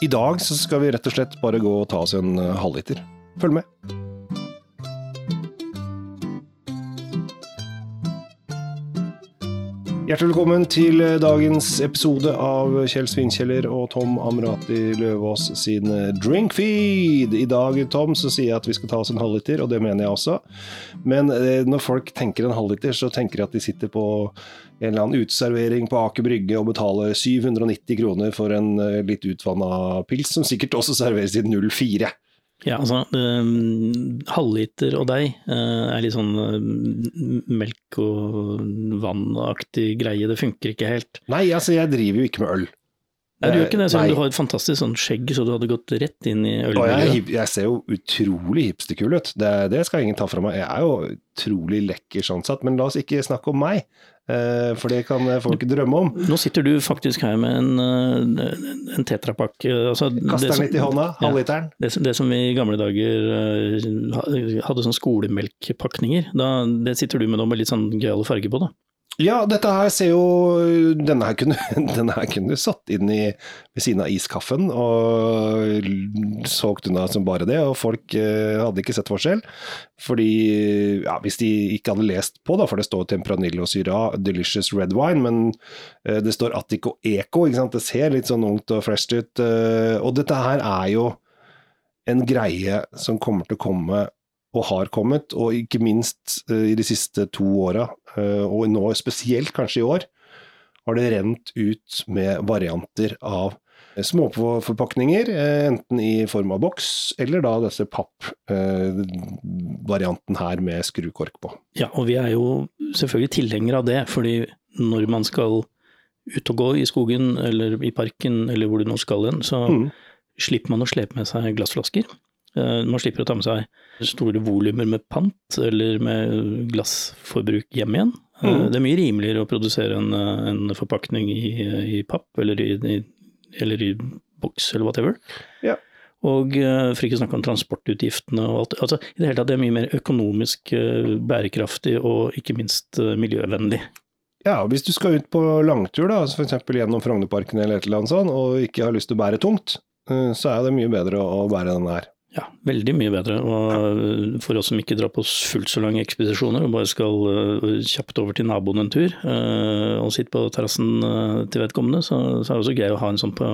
I dag så skal vi rett og slett bare gå og ta oss en eh, halvliter. Følg med. Hjertelig velkommen til eh, dagens episode av Kjell Svinkjeller og Tom Amrati Løvaas sin eh, Drinkfeed. I dag, Tom, så sier jeg at vi skal ta oss en halvliter, og det mener jeg også. Men eh, når folk tenker en halvliter, så tenker de at de sitter på en eller annen uteservering på Aker Brygge og betaler 790 kroner for en litt utvanna pils, som sikkert også serveres i 04. Ja, altså um, halvliter og deg uh, er litt sånn uh, melk og vann-aktig greie. Det funker ikke helt. Nei, altså jeg driver jo ikke med øl. Nei, du gjør ikke det, selv om du har et fantastisk sånn skjegg, så du hadde gått rett inn i ølmiljøet. jeg, jeg ser jo utrolig hipsterkul ut, det, det skal ingen ta fra meg. Jeg er jo utrolig lekker sånn sett, men la oss ikke snakke om meg, for det kan folk drømme om. Nå sitter du faktisk her med en, uh, en tetrapakke. Altså, Kaster den litt i hånda, Ja. halvliteren. Det, som- det som vi i gamle dager uh, hadde sånn skolemelkpakninger, da, det sitter du med nå med litt sånn gøyale farger på, da. Ja, dette her ser jo Denne her kunne, denne her kunne satt inn i, ved siden av iskaffen og solgt unna som bare det, og folk eh, hadde ikke sett forskjell. Fordi, ja, hvis de ikke hadde lest på, da, for det står Tempranillo Syra, Delicious Red Wine, men eh, det står Attico Eco, ikke sant. Det ser litt sånn ungt og fresh ut. eh, og dette her er jo en greie som kommer til å komme og har kommet, og ikke minst eh, i de siste to åra, eh, og nå spesielt kanskje i år, har det rent ut med varianter av eh, småforpakninger, enten i form av boks, eller da disse pappvarianten her med skrukork på. Ja, og vi er jo selvfølgelig tilhengere av det, fordi når man skal ut og gå i skogen eller i parken eller hvor du nå skal hen, så Mm. slipper man å slepe med seg glassflasker. Eh, Man slipper å ta med seg store volumer med pant eller med glassforbruk hjem igjen. Eh, Mm. Det er mye rimeligere å produsere en, eh, en forpakning i, i papp eller i, i, eller i boks eller whatever. Ja. Og for ikke å snakke om transportutgiftene og alt. Altså, I det hele tatt det er mye mer økonomisk bærekraftig og ikke minst miljøvennlig. Ja, hvis du skal ut på langtur, da, f.eks. gjennom Frognerparken eller et eller annet sånt, og ikke har lyst til å bære tungt, så er det mye bedre å bære denne her. Ja, veldig mye bedre. Og for oss som ikke drar på fullt så lange ekspedisjoner og bare skal eh, kjapt over til naboen en tur eh, og sitte på terrassen eh, til vedkommende, så, så er det også gøy å ha en sånn på,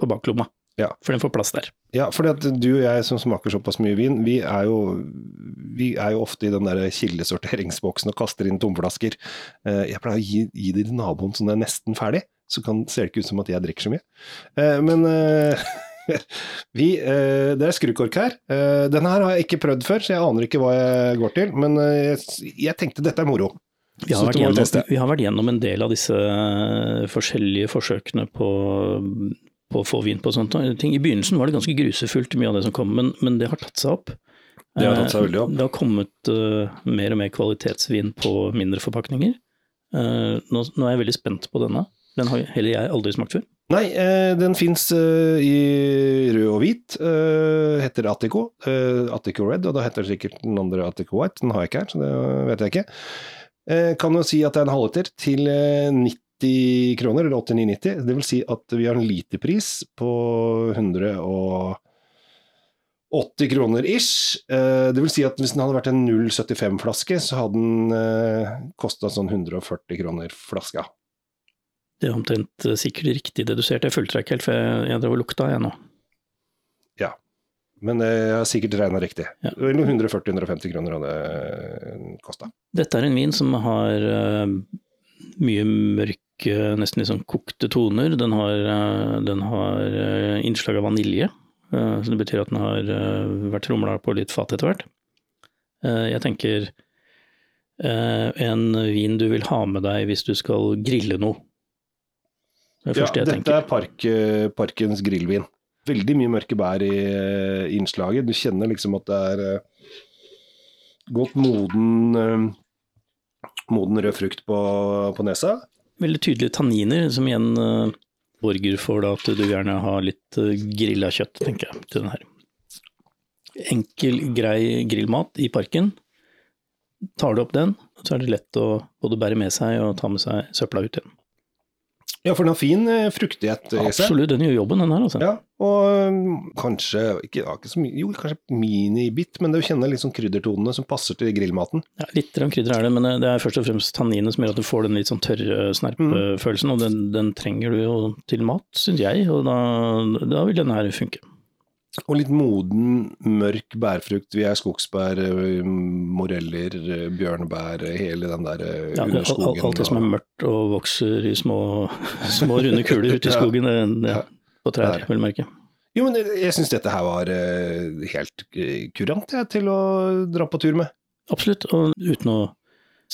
på baklomma. Ja. For den får plass der. Ja, fordi du og jeg som smaker såpass mye vin, vi er jo, vi er jo ofte i den der kildesorteringsboksen og kaster inn tomflasker. Jeg pleier å gi, gi det til naboen det er nesten ferdig, så kan, ser det ikke ut som at jeg drikker så mye. Men vi, eh, det er skrukork her. Denne Den her har jeg ikke prøvd før, så jeg aner ikke hva jeg går til, men eh, jeg, tenkte dette er moro. Vi har, gjennom, vi har vært gjennom en del av disse eh, forskjellige forsøkene på, på å få vin på sånne ting. I begynnelsen var det ganske grusefullt mye av det som kom, men, men det har tatt seg opp. Det har tatt seg veldig opp. Eh, Det har kommet uh, mer og mer kvalitetsvin på mindre forpakninger. Uh, nå, nå er jeg veldig spent på denne. Den har heller jeg aldri smakt før. Nei, eh, den fins eh, i rød og hvit. Eh, heter Attico. Attico Red, og da heter det sikkert den andre Attico White. Den har jeg ikke her, så det vet jeg ikke. Kan jo si at det er en halvliter til eh, 90 kroner, eller 89,90. Det vil si at vi har en literpris på 180 kroner ish. Det vil si at hvis den hadde vært en 0,75-flaske, så hadde den kosta sånn 140 kroner flaska. Det er omtrent eh, sikkert riktig dedusert. Jeg fulgte deg ikke helt, for jeg, jeg drev og lukta jeg nå. Ja, men eh, jeg har sikkert regna riktig. Ja. 140-150 kroner hadde det kosta. Dette er en vin som har eh, mye mørke, nesten litt sånn kokte toner. Den har, eh, den har eh, innslag av vanilje, eh, så det betyr at den har eh, vært rumla på litt fat etter hvert. Eh, jeg tenker eh, en vin du vil ha med deg hvis du skal grille noe. Det det Ja, dette tenker. er park, eh, Parkens grillvin. Veldig mye mørke bær i eh, innslaget. Du kjenner liksom at det er eh, godt moden, moden rød frukt på, på nesa. Veldig tydelige tanniner, som igjen borger for da, at du gjerne har litt grilla kjøtt, tenker jeg, til den her. Enkel, grei grillmat i parken. Tar du opp den, så er det lett å både bære med seg og ta med seg søpla ut igjen. Ja, for den har fin eh, fruktighet i seg. Absolutt, den gjør jobben, den her. altså. Ja, og um, kanskje ikke, ja, ikke så mye, jo, kanskje minibit, men du kjenner litt sånn kryddertonene som passer til grillmaten. Ja, litt krydder er det, men det er først og fremst tanninet som gjør at du får den litt sånn tørre snerpefølelsen, og den, den trenger du jo til mat, syns jeg, og da, da vil den her funke. Og litt moden, mørk bærfrukt. Vi er skogsbær, eh, moreller, eh, bjørnebær, hele den der underskogen. Ja, under alt, det som er mørkt og vokser i små, små runde kuler ute i skogen, det, Ja. på trær, vil jeg merke. Jo, men jeg syns dette her var eh, helt eh, kurant jeg, til å dra på tur med. Absolutt, og uten å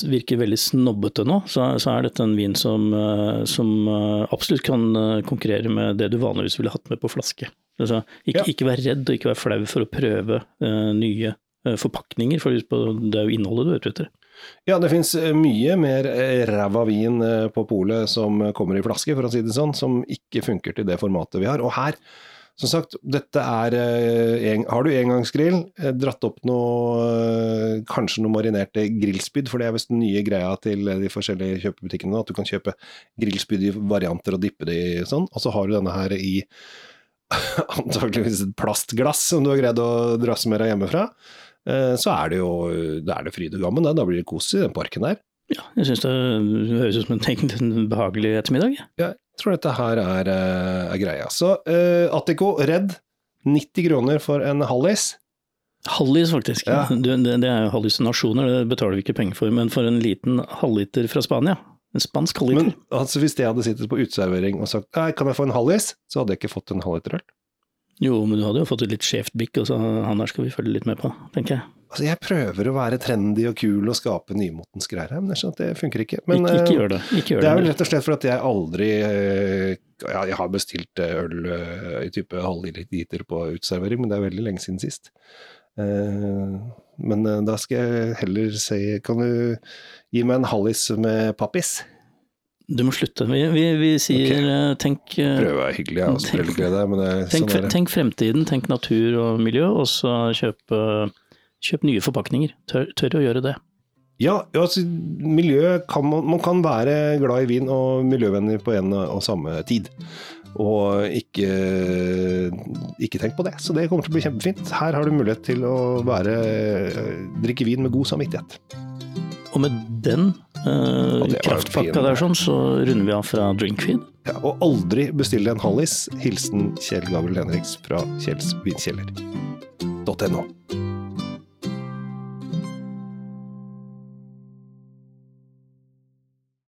virke veldig snobbete nå, så, så er dette en vin som, eh, som eh, absolutt kan eh, konkurrere med det du vanligvis ville hatt med på flaske. Altså, ikke, Ja. ikke vær redd og ikke vær flau for å prøve uh, nye uh, forpakninger, for det er jo innholdet du er ute etter. Ja, det fins mye mer eh, ræva vin eh, på polet som kommer i flaske, for å si det sånn, som ikke funker til det formatet vi har. Og her, som sagt, dette er eh, en, Har du engangsgrill, eh, dratt opp noe eh, Kanskje noe marinerte grillspyd, for det er visst den nye greia til de forskjellige kjøpebutikkene nå, at du kan kjøpe grillspyd i varianter og dippe det i sånn. Og så har du denne her i antakeligvis et plastglass som du har greid å drasse med deg hjemmefra. Eh, Så er det jo da er det fryd og gammen, da. blir det kos i den parken der. Ja, jeg syns det høres ut som en, en behagelig ettermiddag. Ja, jeg tror dette her er, eh, er greia. Så uh, Attico Redd, 90 kroner for en hallis. Hallis, faktisk. Ja. Det, det er jo hallusinasjoner, det betaler vi ikke penger for. Men for en liten halvliter fra Spania, en spansk halvliter altså, hvis jeg hadde sittet på uteservering og sagt «Nei, kan jeg få en halvis, så hadde jeg ikke fått en halvliter øl. Jo, men du hadde jo fått et litt skjevt bikk, og så han der skal vi følge litt med på, tenker jeg. Altså, jeg prøver å være trendy og kul og skape nymotens greier her, men jeg skjønner at det funker ikke. Men, ikke, ikke eh, gjør det. Ikke gjør Det er vel rett og slett for at jeg aldri eh, ja, Jeg har bestilt eh, øl i type halvliter på uteservering, men det er veldig lenge siden sist. Eh, Men eh, da skal jeg heller si Kan du gi meg en hallis med pappis? Du må slutte. Vi, vi, vi sier Ok. eh, tenk, eh, Prøve å være hyggelig, jeg også Tenk- foreldreglede, men det, tenk, sånn er det. tenk fremtiden, tenk natur og miljø, og så kjøp, kjøp nye forpakninger. Tør, tør å gjøre det. Ja, ja, altså, miljø kan man, man kan være glad i vin og miljøvenner på en og samme tid. Og ikke, ikke tenk på det. Så det kommer til å bli kjempefint. Her har du mulighet til å være, drikke vin med god samvittighet. Og med den eh, kraftpakka der sånn, så runder vi av fra Drinkfeed. Ja, og aldri bestille en hallis. Hilsen Kjell Gabriel Henriks fra Kjells vinkjeller.no.